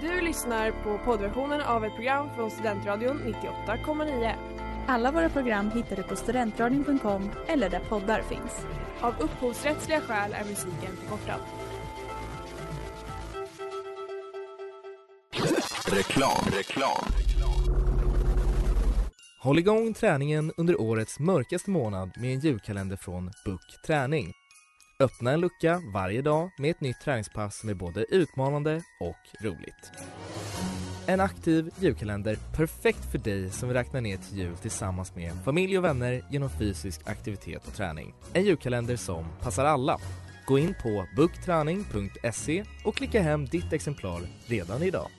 Du lyssnar på poddversionen av ett program från Studentradion 98,9. Alla våra program hittar du på studentradion.com eller där poddar finns. Av upphovsrättsliga skäl är musiken förkortad. Reklam, reklam. Håll igång träningen under årets mörkaste månad med en julkalender från Book Träning. Öppna en lucka varje dag med ett nytt träningspass som är både utmanande och roligt. En aktiv julkalender perfekt för dig som vill räkna ner till jul tillsammans med familj och vänner genom fysisk aktivitet och träning. En julkalender som passar alla. Gå in på bookträning.se och klicka hem ditt exemplar redan idag.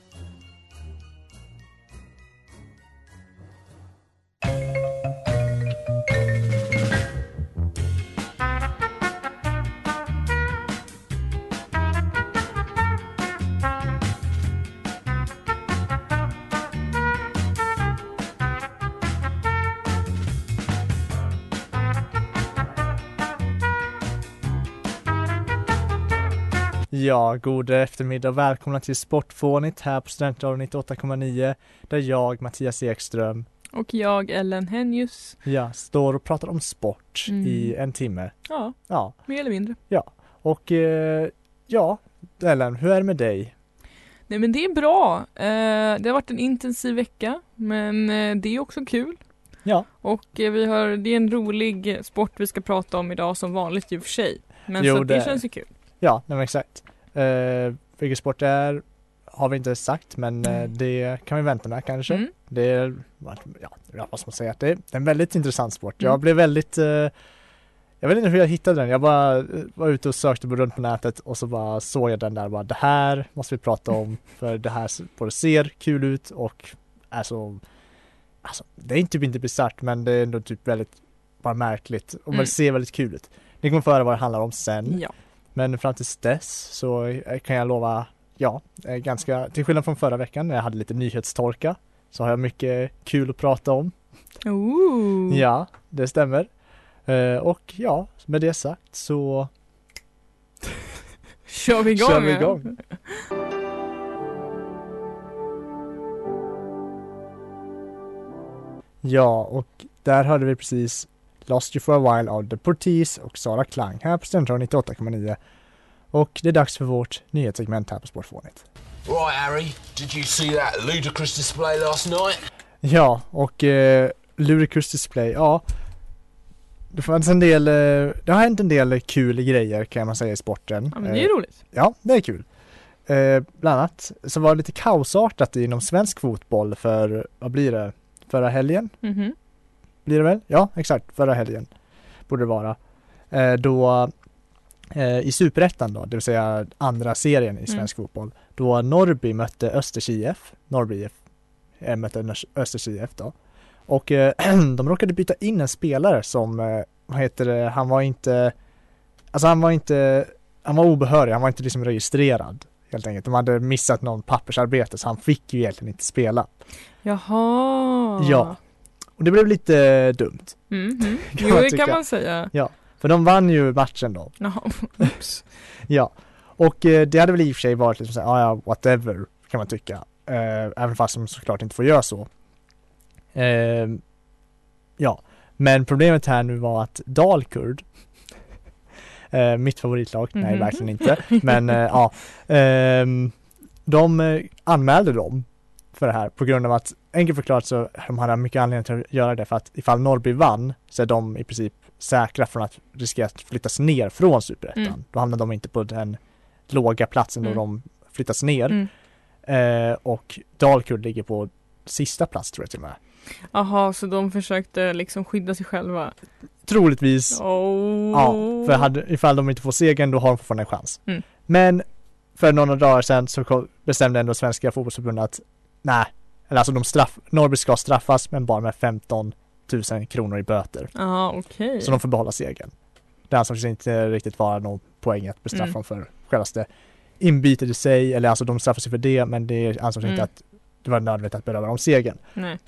Ja, god eftermiddag och välkomna till Sportfånigt här på Studentradion 98,9 där jag, Mattias Ekström, Och jag, Ellen Henjus. ja, står och pratar om sport Mm. i en timme. Ja, Ja, mer eller mindre. och eh, ja, Ellen, hur är det med dig? Nej men det är bra. Eh, det har varit en intensiv vecka men eh, det är också kul. Ja, Och eh, vi har, det är en rolig sport vi ska prata om idag som vanligt i och för sig. Men Jo, så det, det- känns ju kul. Ja, nej men exakt. Eh, vilken sport det är har vi inte sagt, men eh, Mm. det kan vi vänta med kanske. Mm. Det är, ja, ja, vad ska man säga, det är en väldigt intressant sport. Jag Mm. blev väldigt, eh, jag vet inte hur jag hittade den. Jag bara var ute och sökte runt på nätet och så bara såg jag den där och bara det här måste vi prata om för det här både ser kul ut och är så, alltså det är typ inte bisarrt men det är ändå typ väldigt bara märkligt och Mm. det ser väldigt kul ut. Ni kommer få höra vad det handlar om sen. Ja. Men fram tills dess så eh, kan jag lova, ja, eh, ganska, till skillnad från förra veckan när jag hade lite nyhetstorka så har jag mycket kul att prata om. Ooh. Ja, det stämmer. Eh, och ja, med det sagt så Kör vi igång? kör vi igång. Ja, och där hörde vi precis Lost You For A While av The Portis och Sara Klang här på Studentradion 98,9. Och det är dags för vårt nyhetssegment här på Sportfånigt. Right, Harry, did you see that ludicrous display last night? Ja, och eh, Ludicrous Display, ja. Det fanns en del, eh, det har hänt en del kul grejer kan man säga i sporten. Ja men det är Eh, ju roligt. Ja, det är kul. Eh, bland annat så var det lite kaosartat inom svensk fotboll för, vad blir det, förra helgen? Mhm. Blir det väl? Ja, exakt, förra helgen borde det vara. Eh, då eh, i superettan då, det vill säga andra serien i svensk fotboll, då Norrby mötte Östers IF, Norrby IF eh, mötte Östers IF då. Och eh, de råkade byta in en spelare som, eh, vad heter det, han var inte, alltså han var inte, han var obehörig, han var inte liksom registrerad helt enkelt. De hade missat någon pappersarbete så han fick ju egentligen inte spela. Jaha. Ja. Och det blev lite dumt. Mhm. Kan Jo man det kan man säga. För de vann ju matchen då. Jaha. Oops. Ja. Och eh, det hade väl i och för sig varit liksom såhär, "Ah, ja whatever kan man tycka. Eh, även fast de såklart inte får göra så. Eh, ja. Men problemet här nu var att Dalkurd eh, mitt favoritlag, nej Mhm. verkligen inte. Men eh, ja. ehm, de eh, anmälde dem för det här på grund av att enkelt förklarat så de hade mycket anledning till att göra det för att ifall Norrby vann så är de i princip säkra från att riskera att flyttas ner från superettan. Mm. Då hamnar de inte på den låga platsen då Mm. de flyttas ner. Mm. Eh, och Dalkurd ligger på sista plats tror jag till och med. Jaha, så de försökte liksom skydda sig själva? Troligtvis. Oh. Ja, för hade, ifall de inte får segern då har de fortfarande en chans. Mm. Men för några dagar sedan så bestämde ändå Svenska fotbollsförbundet att nej, eller alltså de straff, Norrby ska straffas men bara med 15 000 kronor i böter. Ja, okej. Så de får behålla segern. Det ansågs inte riktigt vara någon poäng att bestraffa Mm. dem för självaste inbytet i sig, eller alltså de straffas ju för det men det ansågs inte Mm. att det var nödvändigt att beröva dem segern. Nej.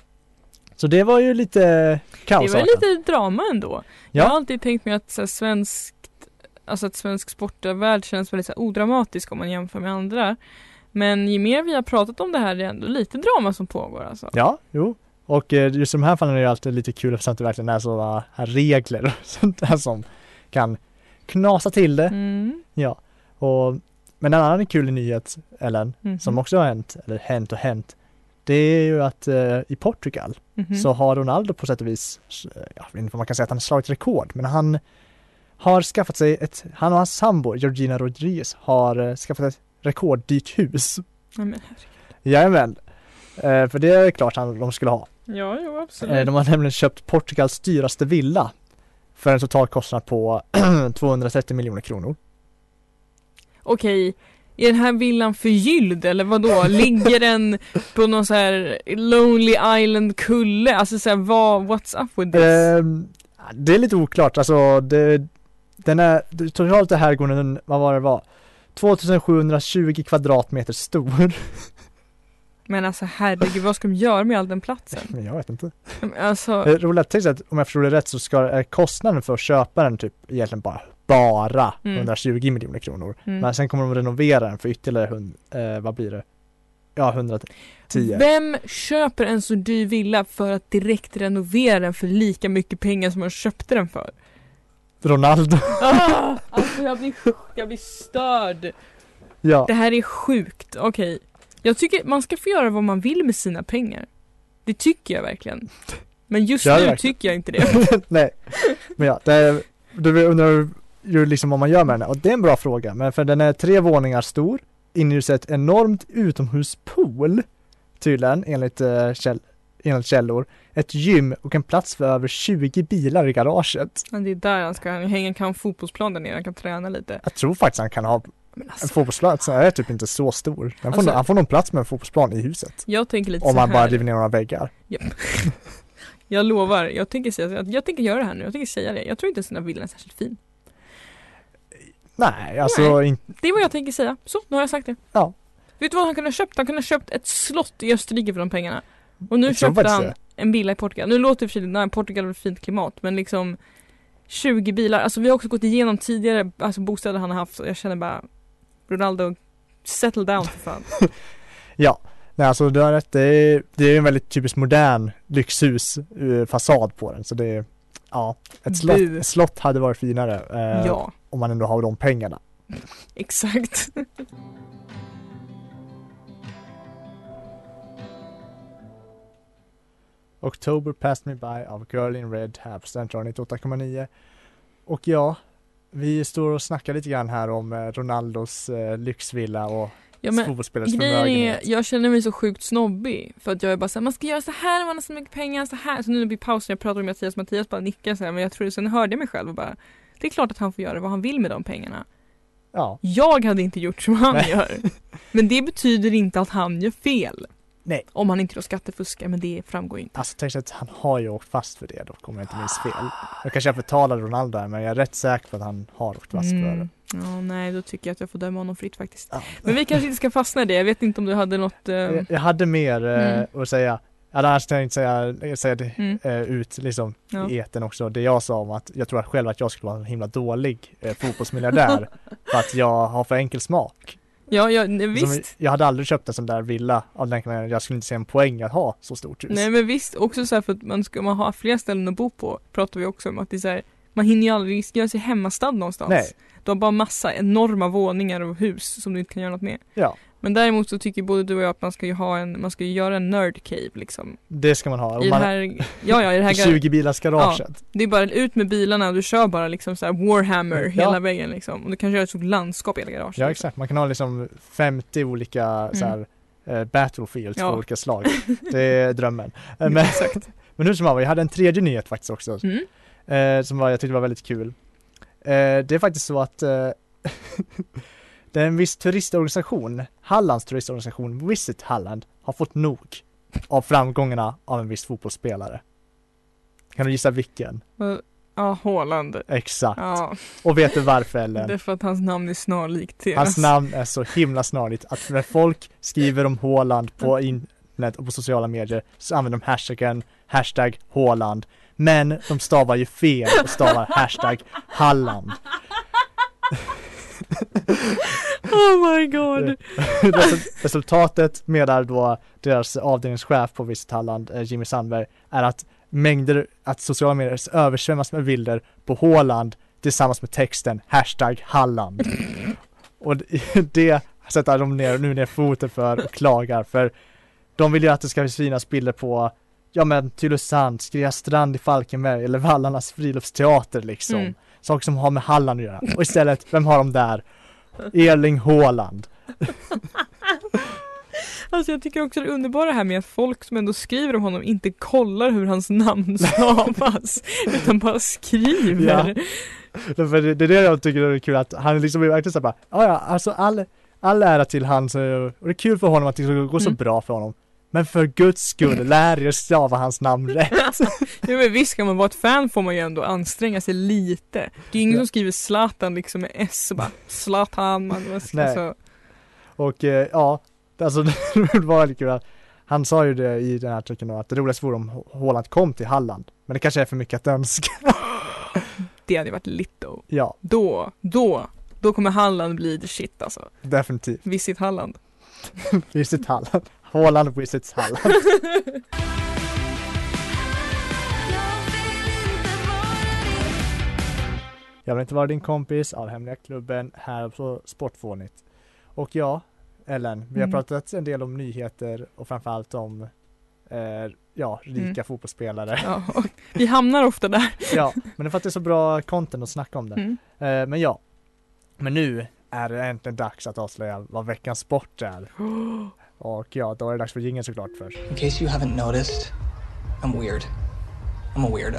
Så det var ju lite Det kaosartat. var lite drama ändå. Jag har Ja, alltid tänkt mig att så här, svenskt, alltså att svensk sportvärld känns väldigt så här, odramatisk om man jämför med andra. Men ju mer vi har pratat om det här, det är ändå lite drama som pågår alltså. Ja, jo. Och eh, just i de här fallen är det alltid lite kul eftersom det verkligen är sådana här regler och sånt där som kan knasa till det. Mm. Ja. Och, men en annan kul nyhet, Ellen, Mhm. som också har hänt, eller hänt och hänt, det är ju att eh, i Portugal Mhm. så har Ronaldo på sätt och vis, eh, jag vet inte vad man kan säga att han har slagit rekord, men han har skaffat sig ett, han och hans sambo Georgina Rodriguez har eh, skaffat ett rekorddyrt hus. Ja, men, Jajamän, eh, för det är klart han, de skulle ha. ja, jo absolut. Eh, de har nämligen köpt Portugals dyraste villa för en total kostnad på 230 miljoner kronor. Okej, är den här villan förgylld eller vad då? Ligger den på någon så här Lonely Island kulle? Alltså såhär vad, what's up with this? Ehm, det är lite oklart, alltså det, den är, totalt är herrgården, vad var det var? 2720 kvadratmeter stor. Men alltså herregud, vad ska de göra med all den platsen? Men jag vet inte. Alltså, Eh, Roligt, tänk att om jag förstår det rätt så ska är kostnaden för att köpa den typ egentligen bara, bara Mm. 120 miljoner kronor. mm. Men sen kommer de renovera den för ytterligare, hund, eh, vad blir det? Ja, 110. Vem köper en så dyr villa för att direkt renovera den för lika mycket pengar som man köpte den för? Ronaldo. Ah, alltså jag blir, jag blir störd. ja. Det här är sjukt, okej. Jag tycker man ska få göra vad man vill med sina pengar. Det tycker jag verkligen. Men just nu verkligen. tycker jag inte det. Nej, men ja, det är, du undrar ju liksom vad man gör med den och det är en bra fråga, men för den är tre våningar stor, inhyser ett enormt utomhuspool, tydligen enligt, eh, käll, enligt källor, ett gym och en plats för över 20 bilar i garaget. Men det är där han ska hänga, kan ha en fotbollsplan där nere, han kan träna lite. Jag tror faktiskt han kan ha Men en alltså, fotbollsplan, så är typ inte så stor. Han får, Alltså- han får nog plats med en fotbollsplan i huset. jag tänker lite Om man bara river ner några väggar. Jag lovar, jag tänker säga jag, jag tänker göra det här nu, jag tänker säga det. Jag tror inte ens den här villan är särskilt fin. Nej, alltså inte Det är vad jag tänker säga. Så, nu har jag sagt det. Ja. Vet du vad han kunde ha köpt? Han kunde ha köpt ett slott i Österrike för de pengarna. Och nu Jag köpte han det. en villa i Portugal. Nu låter det för nej Portugal är ett fint klimat men liksom 20 bilar, alltså vi har också gått igenom tidigare alltså bostäder han har haft och jag känner bara Ronaldo, settle down för fan. Ja, nej alltså du har rätt. Det är, det är en väldigt typiskt modern lyxhus eh, på den så det är Ja, ett slott, ett slott hade varit finare eh, Ja, om man ändå har de pengarna. exakt. October passed me by av Girl in Red här på Studentradion 98,9. Och ja, vi står och snackar lite grann här om eh, Ronaldos eh, lyxvilla och Ja men fotbollsspelares Grejen är, förmögenhet. jag känner mig så sjukt snobbig för att jag är bara såhär, man ska göra så här, man har så mycket pengar, så här. Så nu blir pausen, jag pratar med Mattias, Mattias bara nickar så här, men jag tror, sen hörde jag mig själv och bara Det är klart att han får göra vad han vill med de pengarna. Ja, Jag hade inte gjort som han Nej. gör. Men det betyder inte att han gör fel. Nej. Om han inte då skattefuskar, men det framgår inte. alltså tänk att han har ju åkt fast för det då, kommer jag inte minns fel. Jag kanske jag förtalar Ronaldo här, men jag är rätt säker på att han har åkt fast för det. Mm. Ja, nej, då tycker jag att jag får döma honom fritt faktiskt. Ja. Men vi kanske inte ska fastna i det, jag vet inte om du hade något eh, Jag, jag hade mer eh, Mm. att säga. Jag hade annars tänkt säga, säga det mm. eh, ut liksom Ja. i eten också. Det jag sa om att jag tror själv att jag skulle vara en himla dålig eh, fotbollsmiljardär för att jag har för enkel smak. Ja, ja, nej, Som, visst. jag hade aldrig köpt en sån där villa av den anledningen. Jag skulle inte se en poäng att ha så stort hus. Nej men visst, också så här för att man ska man ha fler ställen att bo på, pratar vi också om att det är så här, man hinner ju aldrig göra sig hemmastad någonstans. Nej. Du har bara massa enorma våningar och hus som du inte kan göra något med. Ja, Men däremot så tycker både du och jag att man ska ju ha en, man ska ju göra en nerd cave liksom. det ska man ha. I Om det man, här, ja ja i det här gar- 20 bilars garaget. Det är bara ut med bilarna och du kör bara liksom så Warhammer Ja. hela vägen liksom. Och du kan köra ett stort landskap i hela garaget. Ja, liksom. exakt. Man kan ha liksom 50 olika så här, eh, battlefields Ja. av olika slag. Det är drömmen. Ja, Men, exakt. men hur som helst, jag hade en tredje nyhet faktiskt också. Mm. eh, som var, jag tyckte var väldigt kul. Eh, det är faktiskt så att eh, det är en viss turistorganisation, Hallands turistorganisation Visit Halland, har fått nog av framgångarna av en viss fotbollsspelare. Kan du gissa vilken? Ja, Haaland. Exakt. Ja, Och vet du varför det eller? är för att hans namn är snarlikt deras. Hans namn är så himla snarligt att när folk skriver om Haaland på internet och på sociala medier så använder de hashtaggen hashtag Haaland. Men de stavar ju fel och stavar hashtag Halland. Oh my god. Resul- Resultatet menar då deras avdelningschef på Visit Halland, eh, Jimmy Sandberg, är att mängder, att sociala medier översvämmas med bilder på Håland tillsammans med texten hashtag Halland. Och det- det sätter de ner, nu ner foten för och klagar för de vill ju att det ska synas bilder på ja men Tylösand, Skrea strand i Falkenberg eller Vallarnas friluftsteater liksom. Mm. Saker som har med Halland att göra. Och istället, vem har de där? Erling Haaland. Alltså jag tycker också det underbara här med att folk som ändå skriver om honom inte kollar hur hans namn stavas utan bara skriver. Ja. För det, det är det jag tycker är kul att han liksom är verkligen såhär bara, "Ja, alltså all, all ära till hans, eh, och det är kul för honom att det går så Mm. bra för honom. Men för guds skull, lär er stava hans namn rätt. Ja men visst ska man vara ett fan får man ju ändå anstränga sig lite. Det är ingen Ja. som skriver Zlatan liksom med S och bara Zlatan man, Nej. alltså, Och eh, ja, alltså det var väldigt kul han sa ju det i den här artikeln då, att det roligaste vore om Haaland kom till Halland. Men det kanske är för mycket att önska. Det hade ju varit lit då. Ja, Då, då, då kommer Halland bli the shit alltså. definitivt. Visit Halland. Visit Halland. Haaland visits Halland. Jag vill inte vara din kompis av Hemliga Klubben här på Sportfånigt. Och ja, Ellen, vi har Mm. pratat en del om nyheter och framförallt om eh, ja, rika Mm. fotbollsspelare. Ja, och vi hamnar ofta där. ja, men det är för att det är så bra content att snacka om det. Mm. Eh, men ja, men nu är det äntligen dags att avslöja vad veckans sport är. Och ja, då är det dags för jingeln såklart först. In case you haven't noticed, I'm weird. I'm a weirdo.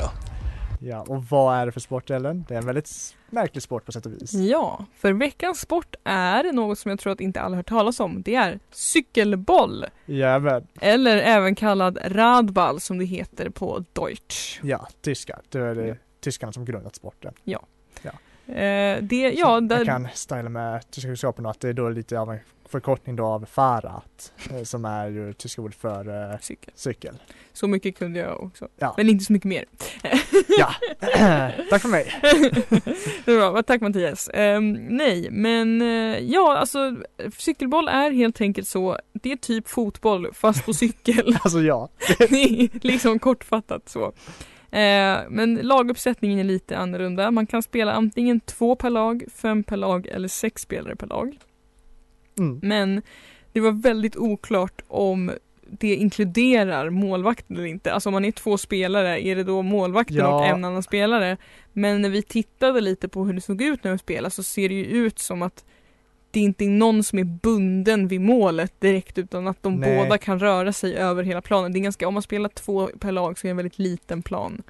Ja, och vad är det för sport Ellen? Det är en väldigt märklig sport på sätt och vis. Ja, för veckans sport är något som jag tror att inte alla hört talas om. Det är cykelboll. Jajamän. Eller även kallad radball som det heter på Deutsch. Ja, tyskar. Det är det tyskarna som grundat sporten. Eh, det, ja, Jag där, kan styla med tyska kunskapen att det är då lite av en förkortning då av Fahrrad, eh, som är ju tyska ord för eh, cykel. cykel. Så mycket kunde jag också. Ja. Men inte så mycket mer. Ja, tack för mig. det var bra, tack Mattias. Ehm, nej, men eh, ja, alltså cykelboll är helt enkelt så. Det är typ fotboll fast på cykel. Alltså ja, liksom kortfattat så. Eh, men laguppsättningen är lite annorlunda. Man kan spela antingen två per lag, fem per lag eller sex spelare per lag. mm. Men det var väldigt oklart om det inkluderar målvakten eller inte. Alltså om man är två spelare, är det då målvakten Ja. och en annan spelare? Men när vi tittade lite på hur det såg ut när de spelade så ser det ju ut som att det inte är någon som är bunden vid målet direkt utan att de Nej. båda kan röra sig över hela planen. Det är ganska, om man spelar två per lag så är det en väldigt liten plan.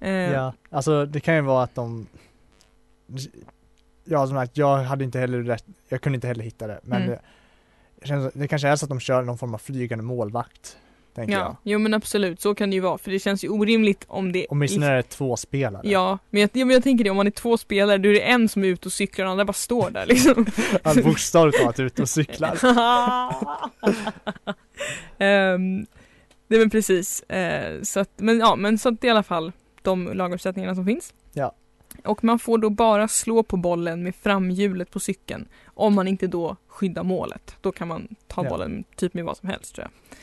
Eh, ja, alltså det kan ju vara att de Ja, som sagt, jag hade inte heller rätt, jag kunde inte heller hitta det, men Mm. det, det kanske är så att de kör någon form av flygande målvakt, tänker jag. Ja, jo men absolut, så kan det ju vara. För det känns ju orimligt om det Åtminstone är det två spelare. Ja, men jag, ja, men jag tänker det, om man är två spelare då är det en som är ute och cyklar och den andra bara står där liksom. Han bokstavligt talat ute och cyklar. um, är väl precis, eh, så att, men ja, men så att det är i alla fall de laguppsättningarna som finns. Ja. Och man får då bara slå på bollen med framhjulet på cykeln. Om man inte då skyddar målet. Då kan man ta Ja. bollen typ med vad som helst tror jag.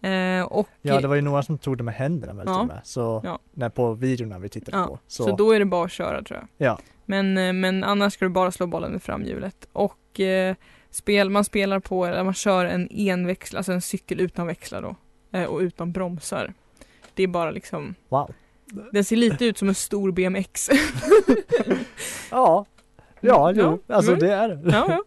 Eh, och Ja, det var ju några som tog det med händerna väl Ja. med. Så, Ja. när på videorna vi tittade Ja, på. Så. Så, då är det bara att köra tror jag. Ja. Men, eh, men annars ska du bara slå bollen med framhjulet. Och eh, spel, man spelar på, eller man kör en enväxel, alltså en cykel utan växlar då. Eh, och utan bromsar. Det är bara liksom, wow. den ser lite ut som en stor BMX. Ja, ja, jo, Ja, alltså mm. det är det. ja,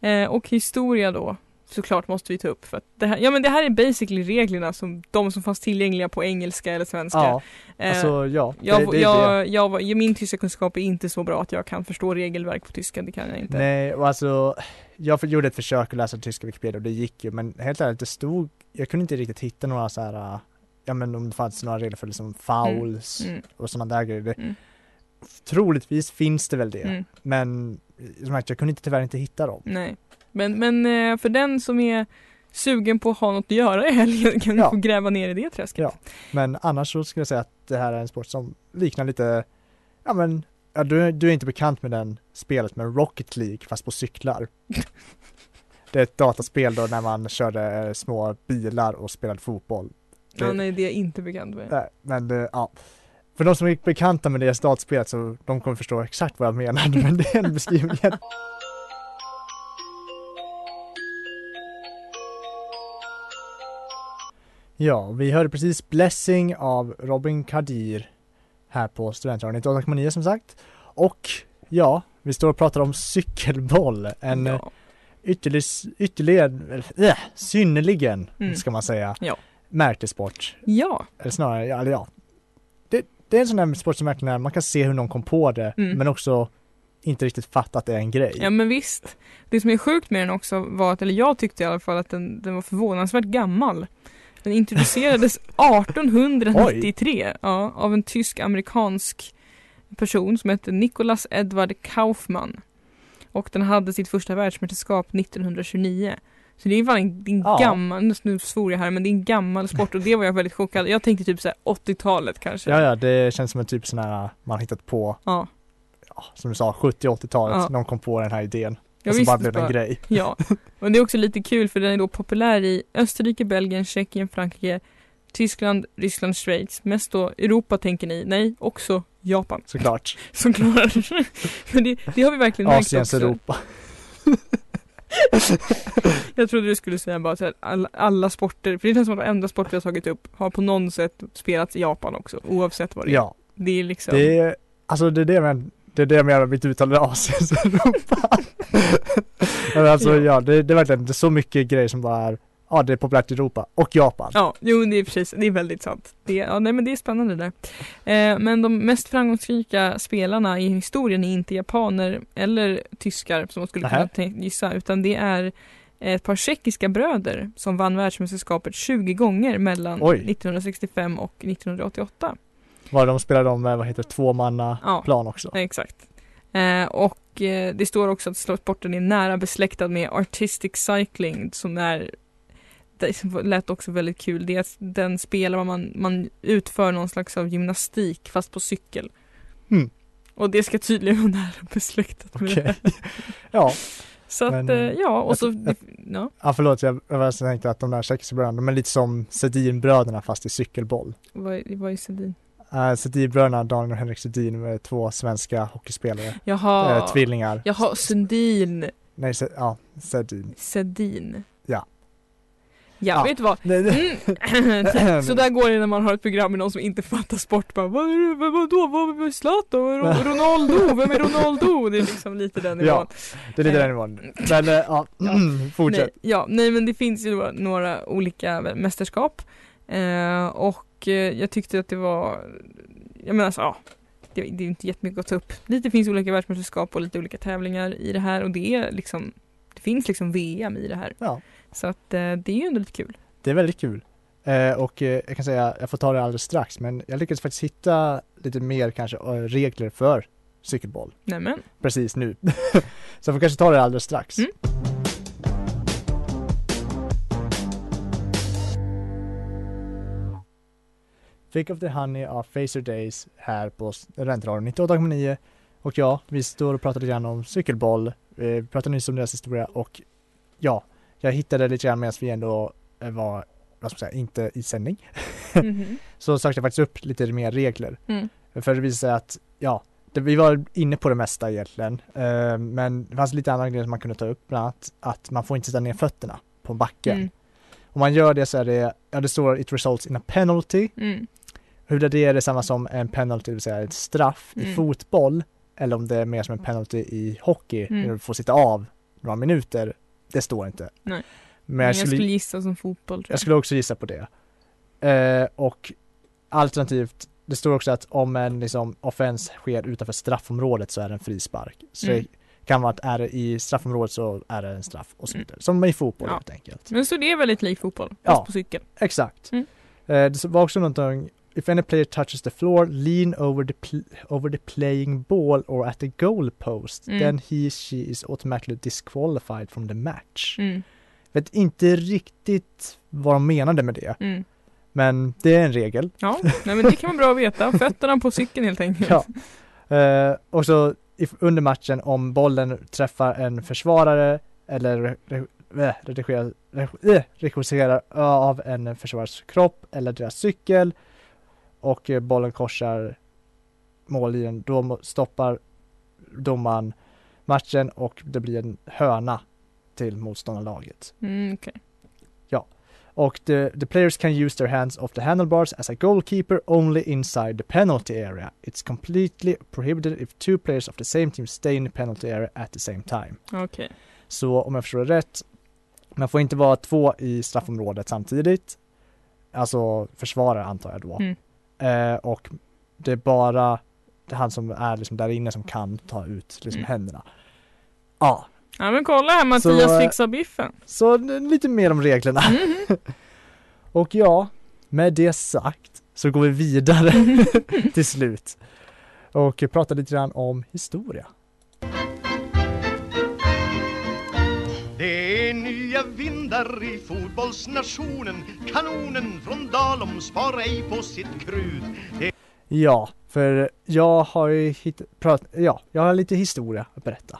ja. Eh, och historia då. Såklart måste vi ta upp för att det här, ja men det här är basically reglerna som de som fanns tillgängliga på engelska eller svenska. Ja, Eh, alltså ja. jag, det, är det. jag, jag, min tyska kunskap är inte så bra att jag kan förstå regelverk på tyska, det kan jag inte. Nej, och alltså jag gjorde ett försök att läsa tyska Wikipedia och det gick ju, men helt ärligt, det stod, jag kunde inte riktigt hitta några så här, ja men om det fanns några regler för liksom fouls Mm. och sådana där grejer. Mm. Troligtvis finns det väl det, Mm. men som sagt, jag kunde inte, tyvärr inte hitta dem. Nej. Men, men eh, för den som är sugen på att ha något att göra i helgen kan Ja. få gräva ner i det träsket. Ja. Men annars så skulle jag säga att det här är en sport som liknar lite, ja men ja, du, du är inte bekant med den spelet med Rocket League fast på cyklar. Det är ett dataspel då när man körde eh, små bilar och spelade fotboll. Ja, Det- nej, det är jag inte bekant med. Nej, men det, ja. För de som är bekanta med det dataspelet så de kommer förstå exakt vad jag menar men det är Ja, vi hörde precis Blessing av Robin Kadir här på Studentradion 98,9 som sagt. Och ja, vi står och pratar om cykelboll, en ja. Ja. ytterligare, ytterligare äh, synnerligen Mm. ska man säga, Ja. märkessport. ja, Eller snarare, ja, eller ja. Det, det är en sån där sport som verkligen är, man kan se hur någon kom på det, Mm. men också inte riktigt fatta att det är en grej. ja men visst. Det som är sjukt med den också var att, eller jag tyckte i alla fall att den, den var förvånansvärt gammal. Den introducerades 1893 ja, av en tysk-amerikansk person som hette Nicholas Edward Kaufmann. Och den hade sitt första världsmästerskap 1929. Så det är fan en, en Ja. gammal, nu svor jag här, men det är en gammal sport och det var jag väldigt chockad. Jag tänkte typ såhär 80-talet kanske. Ja, ja, det känns som en typ sån här man hittat på, Ja, ja, som du sa, 70-80-talet, Ja. någon kom på den här idén. Jag och så bara blev det en grej. Ja, och det är också lite kul för den är då populär i Österrike, Belgien, Tjeckien, Frankrike, Tyskland, Ryssland, Schweiz. Mest då Europa tänker ni? Nej, också Japan Såklart. såklart. Men det, det har vi verkligen märkt Asiens också. Europa. Jag trodde du skulle säga bara så här, alla, alla sporter, för det känns som att varenda sport vi har tagit upp har på något sätt spelats i Japan också, oavsett vad det är. Ja, Det är liksom, det är, alltså det är det men det är det jag menar med mitt uttal är Asiens Europa. men alltså Ja. ja, det, det är verkligen, det är så mycket grejer som bara är, ja det är populärt i Europa och Japan. Ja, jo det är precis, det är väldigt sant. Det, ja, nej men det är spännande där. Eh, men de mest framgångsrika spelarna i historien är inte japaner eller tyskar som man skulle kunna Nähä. tänk- gissa, utan det är ett par tjeckiska bröder som vann världsmästerskapet 20 gånger mellan Oj. 1965 och 1988. Var de spelade de, vad heter det, tvåmanna Ja. plan också. Exakt. Eh, och eh, det står också att sporten är nära besläktad med artistic cycling som är det lät också väldigt kul. Det är att den spelar man, man utför någon slags av gymnastik fast på cykel. Mm. Och det ska tydligen vara nära besläktat med det. Ja, Så att, Men, eh, ja, och jag- så, jag- ja, ja förlåt jag, jag tänkte att de där tjeckiska bröderna, de är lite som Sedinbröderna fast i cykelboll. vad, vad är Sedin? Uh, Sedinbröderna, Daniel och Henrik Sedin, är två svenska hockeyspelare. Jaha, Eh, tvillingar. jaha, Sundin, Nej, se, ja, Sedin. Sedin. Ja. Ja, Ja. vet du vad? Mm. så där går det när man har ett program med någon som inte fattar sport. Bara, vad, är det- vad, vadå, vad är Zlatan? Ro- Ronaldo? Vem är Ronaldo? Det är liksom lite den nivån. Ja, det är lite den nivån. Men eh, ja, fortsätt. Nej, ja, nej men det finns ju några olika mästerskap. Eh, och eh, jag tyckte att det var, jag menar så, ja. Det, det är inte jättemycket att ta upp. Lite finns olika världsmästerskap och lite olika tävlingar i det här och det är liksom Det finns liksom VM i det här. Ja. Så att eh, det är ju ändå lite kul. Det är väldigt kul. Eh, och eh, jag kan säga, jag får ta det alldeles strax, men jag lyckades faktiskt hitta lite mer kanske regler för cykelboll Nämen. precis nu. Så jag får kanske ta det alldeles strax. Mm. Fick of the Honey av Facer Days här på Räntradion 98,9 och ja, vi står och pratar lite grann om cykelboll, eh, vi pratade nyss om deras historia och ja, jag hittade lite grann medan vi ändå eh, var, vad ska man säga, inte i sändning. Mhm. Så sökte jag faktiskt upp lite mer regler. Mm. För det visade sig att, ja, det, vi var inne på det mesta egentligen. Eh, men det fanns lite andra grejer som man kunde ta upp, bland annat att man får inte sätta ner fötterna på backen. Mm. Om man gör det så är det, ja det står it results in a penalty. Mm. Huruvida det är detsamma som en penalty, det vill säga ett straff i Mm. fotboll, eller om det är mer som en penalty i hockey, Mm. du får sitta av några minuter, det står inte. Nej. Men jag skulle, gissa som fotboll. tror jag skulle också gissa på det. Eh, och alternativt, det står också att om en liksom, offens sker utanför straffområdet så är det en frispark. Så Mm. det kan vara att är det i straffområdet så är det en straff och så Mm. vidare. Som i fotboll Ja. helt enkelt. Men så det är väldigt lik fotboll, fast Ja. på cykel. Exakt. Mm. Eh, det var också någonting If any player touches the floor, lean over the, over the playing ball or at the goal post, Mm. then he she is automatically disqualified from the match. Mm. Vet inte riktigt vad de menade med det, Mm. men det är en regel. Ja, nej men det kan vara bra att veta. Fötterna på cykeln helt enkelt. Ja. Eh, och så i, under matchen om bollen träffar en försvarare eller eh, eh, regisserar av en försvarares kropp eller deras cykel och eh, bollen korsar mållinjen, då stoppar domaren matchen och det blir en hörna till motståndarlaget. Mm, okej. Och the, the players can use their hands off the handlebars as a goalkeeper only inside the penalty area. It's completely prohibited if two players of the same team stay in the penalty area at the same time. Okej. Så om jag förstår det rätt, man får inte vara två i straffområdet samtidigt. Alltså försvarare antar jag då. Mm. Eh, och det är bara det han som är liksom där inne som kan ta ut liksom Mm. händerna. Ja, Ja men kolla här Mattias Så, eh, fixar biffen. så lite mer om reglerna. Mhm. Och ja, med det sagt så går vi vidare till slut och pratar lite grann om historia. Det nya vindar i fotbollsnationen Kanonen från Dalom spar ej på sitt krut Ja, för jag har ju hitt- prat- ja, jag har lite historia att berätta.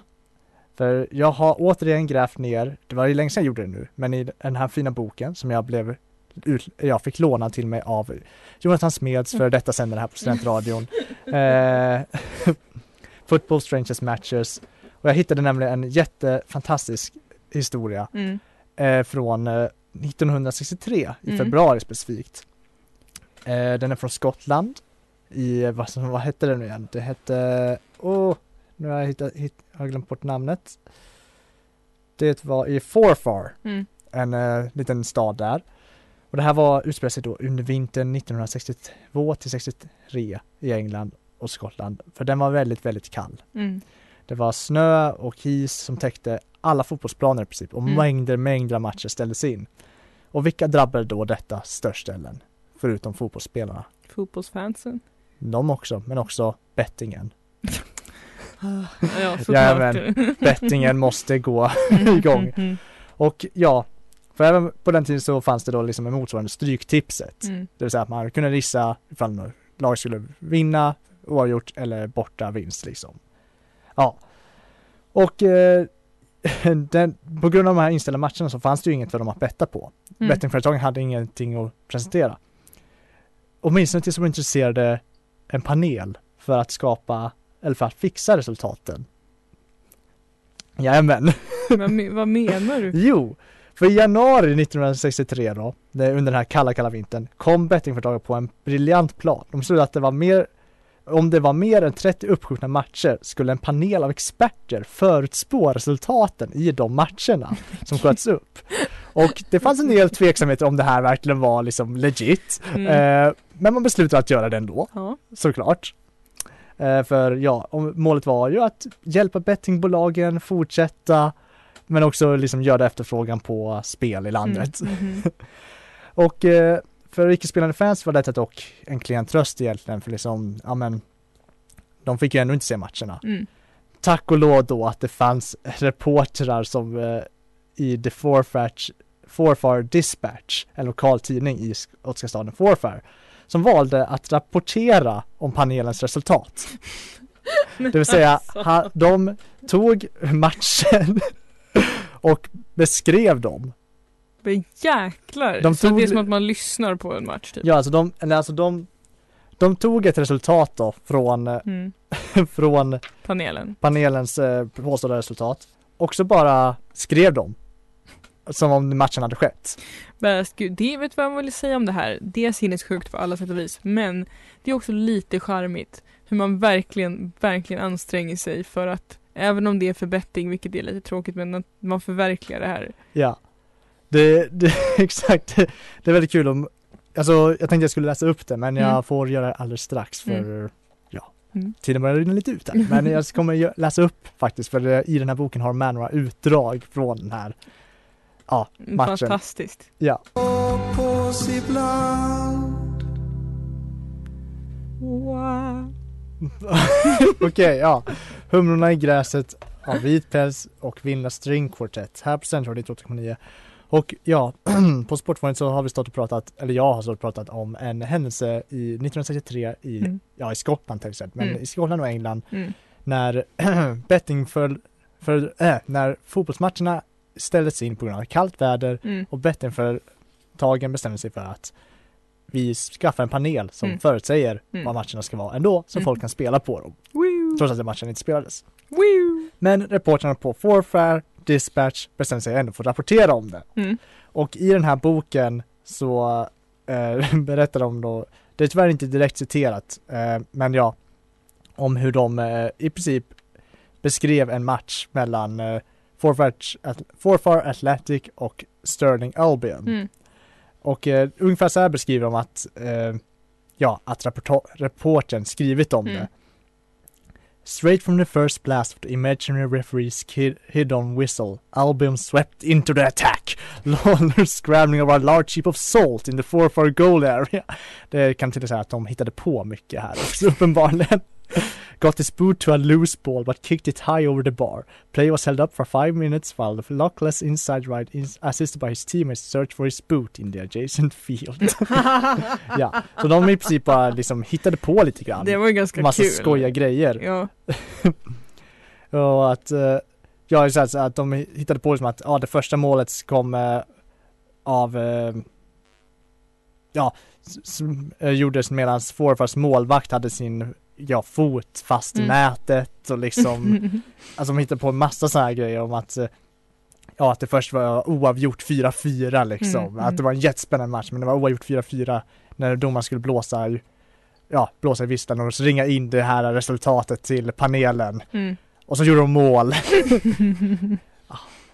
För jag har återigen grävt ner, det var ju länge sedan jag gjorde det nu, men i den här fina boken som jag blev ut, jag fick låna till mig av Jonathan Smeds för detta sändare här på Studentradion. Eh, Football Strangers Matches. Och jag hittade nämligen en jättefantastisk historia Mm. Eh, från eh, 1963 i Mm. februari specifikt. Eh, den är från Skottland i, eh, vad, vad hette det nu igen? Det hette, åh, nu har jag, hittat, hit, har jag glömt bort namnet. Det var i Forfar, Mm. en eh, liten stad där. Och det här var utspelade sig då under vintern 1962 till 63 i England och Skottland. För den var väldigt, väldigt kall. Mm. Det var snö och is som täckte alla fotbollsplaner i princip och Mm. mängder, mängder av matcher ställdes in. Och vilka drabbade då detta störställen? Förutom fotbollsspelarna. Fotbollsfansen. De också, men också bettingen. Ja. Jajamän. Bettingen måste gå igång. Mm. Och ja, för även på den tiden så fanns det då liksom en motsvarande stryktipset. Mm. Det vill säga att man kunde gissa ifall lag skulle vinna oavgjort eller borta vinst liksom. Ja. Och eh, den, på grund av de här inställda matcherna så fanns det ju inget för dem att betta på. Mm. Bettingföretagen hade ingenting att presentera. Åtminstone tills de intresserade en panel för att skapa, eller för att fixa resultaten. Jajamän. vad, me- vad menar du? Jo, för i januari 1963 då, under den här kalla, kalla vintern, kom bettingföretaget på en briljant plan. De stod att det var mer, om det var mer än 30 uppskjutna matcher skulle en panel av experter förutspå resultaten i de matcherna som sköts upp. Och det fanns en del tveksamheter om det här verkligen var liksom legit. Mm. Eh, men man beslutade att göra det ändå Ja. såklart. Eh, för ja, målet var ju att hjälpa bettingbolagen fortsätta men också liksom göra efterfrågan på spel i landet. Mm. Mhm. Och eh, för icke-spelande fans var detta dock en klen tröst egentligen för liksom, ja men de fick ju ändå inte se matcherna. Mm. Tack och lov då att det fanns reportrar som eh, i The Forfar, Forfar Dispatch, en lokal tidning i skotska staden Forfar, som valde att rapportera om panelens resultat. Det vill säga, Alltså. ha, de tog matchen och beskrev dem. Men jäklar! De så tog- det är som att man lyssnar på en match typ. Ja, alltså de, eller alltså de, de tog ett resultat då från, eh, Mm. från Panelen. panelens eh, påstådda resultat och så bara skrev de som om matchen hade skett. Men gud, det vet vad jag vill säga om det här. Det är sinnessjukt på alla sätt och vis. Men det är också lite charmigt hur man verkligen, verkligen anstränger sig för att även om det är för betting, vilket är lite tråkigt, men att man förverkligar det här. Ja. Det, det exakt, det är väldigt kul om, alltså jag tänkte jag skulle läsa upp det men jag Mm. får göra det alldeles strax för ja, Mm. tiden börjar rinna lite ut här. Men jag kommer läsa upp faktiskt för det, i den här boken har man några utdrag från den här ja, matchen. Fantastiskt. Ja. Okej, ja. Humlorna i gräset av vit päls och Vinda String Quartet här på Central 98,9. Och ja, på Sportfånigt så har vi stått och pratat, eller jag har stått och pratat om en händelse i 1963 i, Mm. ja i Skottland till exempel, men Mm. i Skottland och England Mm. när betting för, för äh, när fotbollsmatcherna ställdes in på grund av kallt väder Mm. och bettingföretagen bestämde sig för att vi skaffar en panel som Mm. förutsäger Mm. vad matcherna ska vara ändå, så Mm. folk kan spela på dem, Woo! trots att matchen inte spelades. Woo! Men reportrarna på Forfair Dispatch bestämde sig ändå för att rapportera om det. Mm. Och i den här boken så eh, berättar de då, det är tyvärr inte direkt citerat, eh, men ja, om hur de eh, i princip beskrev en match mellan eh, Forfar, At- Forfar Athletic och Sterling Albion. Mm. Och eh, ungefär så här beskriver de att, eh, ja, att reportern skrivit om Mm. det. Straight from the first blast of the imaginary referee's kid hid-on whistle, Albion swept into the attack. Lawler scrambling over a large heap of salt in the four-far goal area. Det kan till och säga att de hittade på mycket här också uppenbarligen. Got his boot to a loose ball but kicked it high over the bar. Play was held up for five minutes while the luckless inside right is assisted by his teammates searched for his boot in the adjacent field. ja, så de i princip bara liksom hittade på lite grann. Det var ju ganska Massa kul. skojiga grejer. Ja. Och att, eh, ja så att, att de hittade på liksom att, ja det första målet kom eh, av, eh, ja, som eh, gjordes medan Forfars målvakt hade sin, ja, fot fast i Mm. nätet och liksom, alltså de hittade på en massa sådana här grejer om att, ja att det först var oavgjort 4-4 liksom, Mm, att mm. det var en jättespännande match men det var oavgjort 4-4 när domaren skulle blåsa, ja, blåsa i visslan och ringa in det här resultatet till panelen. Mm. Och så gjorde de mål.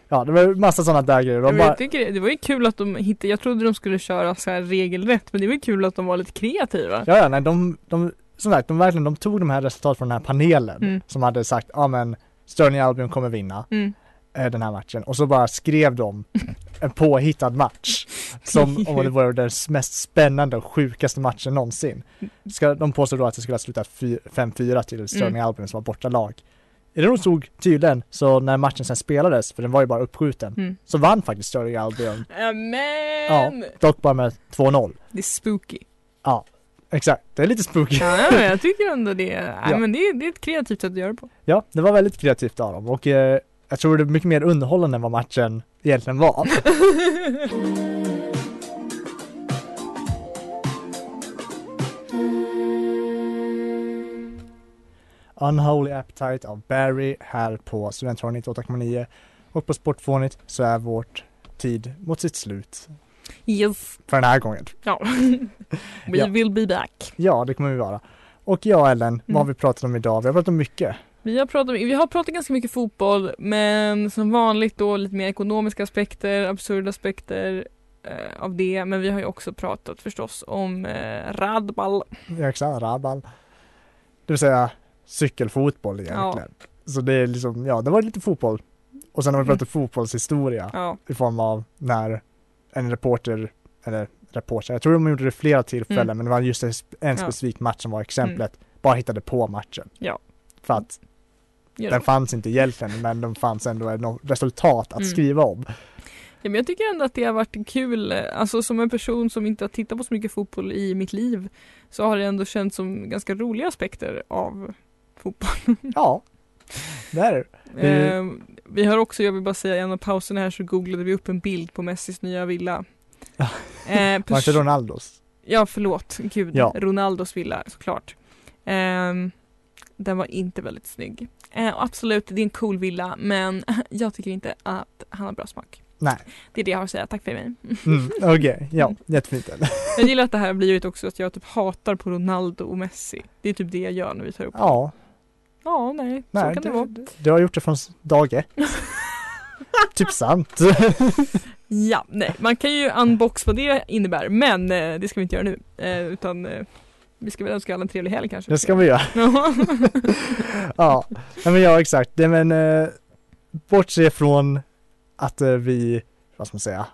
ja, det var massa sådana där grejer. De bara, jag det, det var ju kul att de hittade, jag trodde de skulle köra så här regelrätt men det var ju kul att de var lite kreativa. ja, ja, nej, de, de, som sagt, de verkligen, de tog de här resultaten från den här panelen Mm. som hade sagt, ja men Sterling Albion kommer vinna Mm. eh, den här matchen och så bara skrev de en påhittad match som om det var den mest spännande och sjukaste matchen någonsin. Ska, de påstod då att det skulle ha slutat fy- 5-4 till Sterling Mm. Albion som var bortalag. I det de stod tydligen, så när matchen sen spelades, för den var ju bara uppskjuten, Mm. så vann faktiskt Sterling Albion. Amen! Ja, dock bara med 2-0. Det är spooky. Ja, exakt. Det är lite spooky. Ja, men jag tycker ändå det, nej, Ja. men det, det är ett kreativt sätt att göra det på. Ja, det var väldigt kreativt av dem och eh, jag tror det är mycket mer underhållande än vad matchen egentligen var. Unholy Appetite av Barry här på Studentradion 98,9 och på Sportfånigt så är vårt tid mot sitt slut Yes. för den här gången. Ja. We Ja. will be back. Ja, det kommer vi vara. Och ja, Ellen, vad har Mm. vi pratat om idag? Vi har pratat om mycket. Vi har, pratat, vi har pratat ganska mycket fotboll men som vanligt då lite mer ekonomiska aspekter, absurda aspekter eh, av det. Men vi har ju också pratat förstås om eh, radball. Exakt, rabal. Det vill säga cykelfotboll egentligen. Så det är liksom, ja, det var lite fotboll. Och sen har vi pratat fotbollshistoria Ja. i form av när en reporter, eller reporter, jag tror de gjorde det flera tillfällen Mm. men det var just en specifik match som var exemplet. Bara hittade på matchen. Ja. För att Gör den det. fanns inte egentligen men de fanns ändå ett resultat att Mm. skriva om. Ja, men jag tycker ändå att det har varit kul, eh, alltså som en person som inte har tittat på så mycket fotboll i mitt liv så har det ändå känts som ganska roliga aspekter av fotboll. Ja, det är det. Det- Eh, vi har också, jag vill bara säga, i en av pauserna här så googlade vi upp en bild på Messis nya villa. Ja. Eh, Var pers- Ronaldos? Ja, förlåt. Gud. Ja. Ronaldos villa, såklart. Ehm, den var inte väldigt snygg. Eh, absolut, det är en cool villa, men jag tycker inte att han har bra smak. Nej. Det är det jag har att säga. Tack för mig. Mm, Okej, ja, jättefint. Jag gillar att det här har blivit också att jag typ hatar på Ronaldo och Messi. Det är typ det jag gör när vi tar upp det. Ja, Ja, nej, så nej, kan det, det, vara. du har gjort det från dag ett. typ sant. Ja, nej, man kan ju unbox vad det innebär, men eh, det ska vi inte göra nu. Eh, utan eh, vi ska väl önska alla en trevlig helg kanske. Det ska vi göra. Ja. Nej, men ja exakt. Det, men eh, bortse från att eh, vi, vad ska man säga,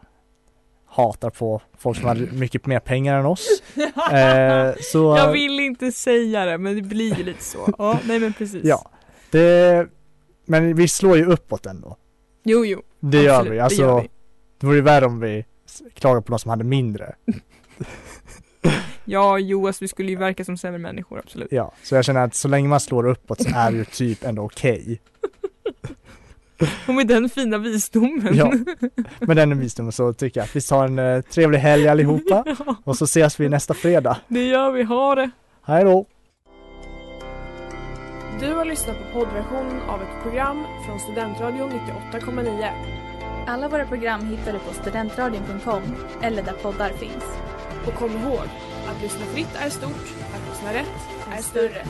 hatar på folk som har mycket mer pengar än oss. Eh, så, Jag vill inte säga det, men det blir ju lite så. Ja, nej men precis. ja, det, men vi slår ju uppåt ändå. Jo, jo. Det gör absolut, vi. det Alltså, gör vi. Det vore ju värre om vi klagade på någon som hade mindre. Ja, jo, alltså vi skulle ju verka som sämre människor, absolut. Ja, så jag känner att så länge man slår uppåt så är det ju typ ändå okej. Och med den fina visdomen. Ja. Med den visdomen så tycker jag att vi tar en eh, trevlig helg allihopa Ja, och så ses vi nästa fredag. det gör vi. Ha det! Hej då! Du har lyssnat på poddversionen av ett program från Studentradion 98,9. Alla våra program hittar du på studentradion.com eller där poddar finns. Och kom ihåg, att lyssna fritt är stort, att lyssna rätt är större.